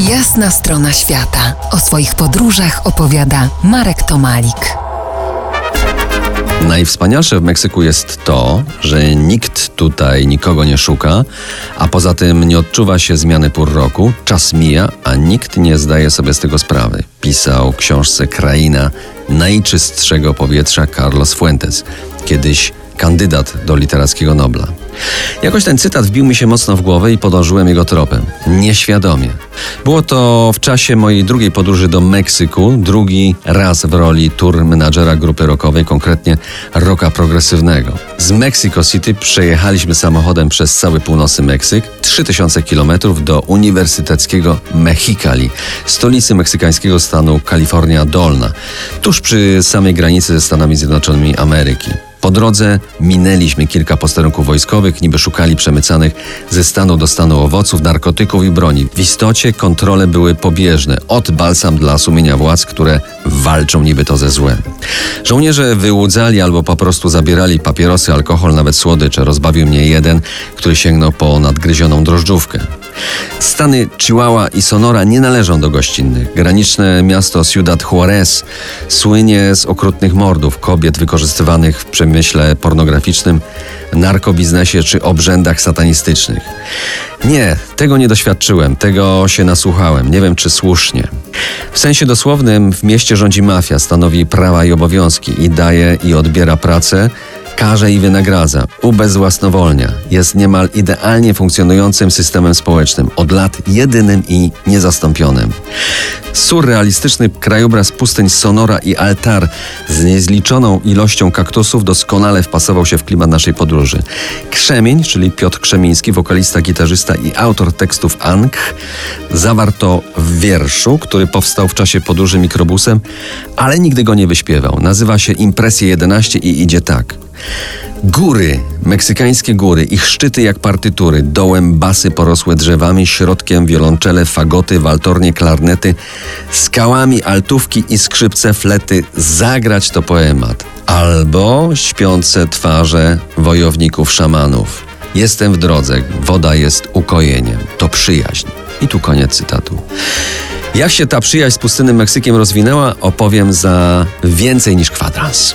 Jasna strona świata. O swoich podróżach opowiada Marek Tomalik. Najwspanialsze w Meksyku jest to, że nikt tutaj nikogo nie szuka, a poza tym nie odczuwa się zmiany pór roku, czas mija, a nikt nie zdaje sobie z tego sprawy. Pisał w książce Kraina najczystszego powietrza Carlos Fuentes. Kiedyś kandydat do literackiego Nobla. Jakoś ten cytat wbił mi się mocno w głowę i podążyłem jego tropem. Nieświadomie. Było to w czasie mojej drugiej podróży do Meksyku, drugi raz w roli tour menadżera grupy rockowej, konkretnie rocka progresywnego. Z Mexico City przejechaliśmy samochodem przez cały północny Meksyk, 3000 km do uniwersyteckiego Mexicali, stolicy meksykańskiego stanu Kalifornia Dolna, tuż przy samej granicy ze Stanami Zjednoczonymi Ameryki. Po drodze minęliśmy kilka posterunków wojskowych, niby szukali przemycanych ze stanu do stanu owoców, narkotyków i broni. W istocie kontrole były pobieżne, od balsam dla sumienia władz, które walczą niby to ze złem. Żołnierze wyłudzali albo po prostu zabierali papierosy, alkohol, nawet słodycze. Rozbawił mnie jeden, który sięgnął po nadgryzioną drożdżówkę. Stany Chihuahua i Sonora nie należą do gościnnych. Graniczne miasto Ciudad Juarez słynie z okrutnych mordów kobiet wykorzystywanych w przemyśle pornograficznym, narkobiznesie czy obrzędach satanistycznych. Nie, tego nie doświadczyłem, tego się nasłuchałem, nie wiem czy słusznie. W sensie dosłownym w mieście rządzi mafia, stanowi prawa i obowiązki i daje i odbiera pracę, karze i wynagradza, ubezwłasnowolnia. Jest niemal idealnie funkcjonującym systemem społecznym, od lat jedynym i niezastąpionym. Surrealistyczny krajobraz pustyń Sonora i Altar z niezliczoną ilością kaktusów doskonale wpasował się w klimat naszej podróży. Krzemień, czyli Piotr Krzemiński, wokalista, gitarzysta i autor tekstów Ankh, zawarto w wierszu, który powstał w czasie podróży mikrobusem, ale nigdy go nie wyśpiewał. Nazywa się Impresje 11 i idzie tak. Góry, meksykańskie góry, ich szczyty jak partytury, dołem basy porosłe drzewami, środkiem wiolonczele, fagoty, waltornie, klarnety, skałami altówki i skrzypce, flety. Zagrać to poemat. Albo śpiące twarze wojowników szamanów. Jestem w drodze, woda jest ukojeniem, to przyjaźń. I tu koniec cytatu. Jak się ta przyjaźń z pustynnym Meksykiem rozwinęła, opowiem za więcej niż kwadrans.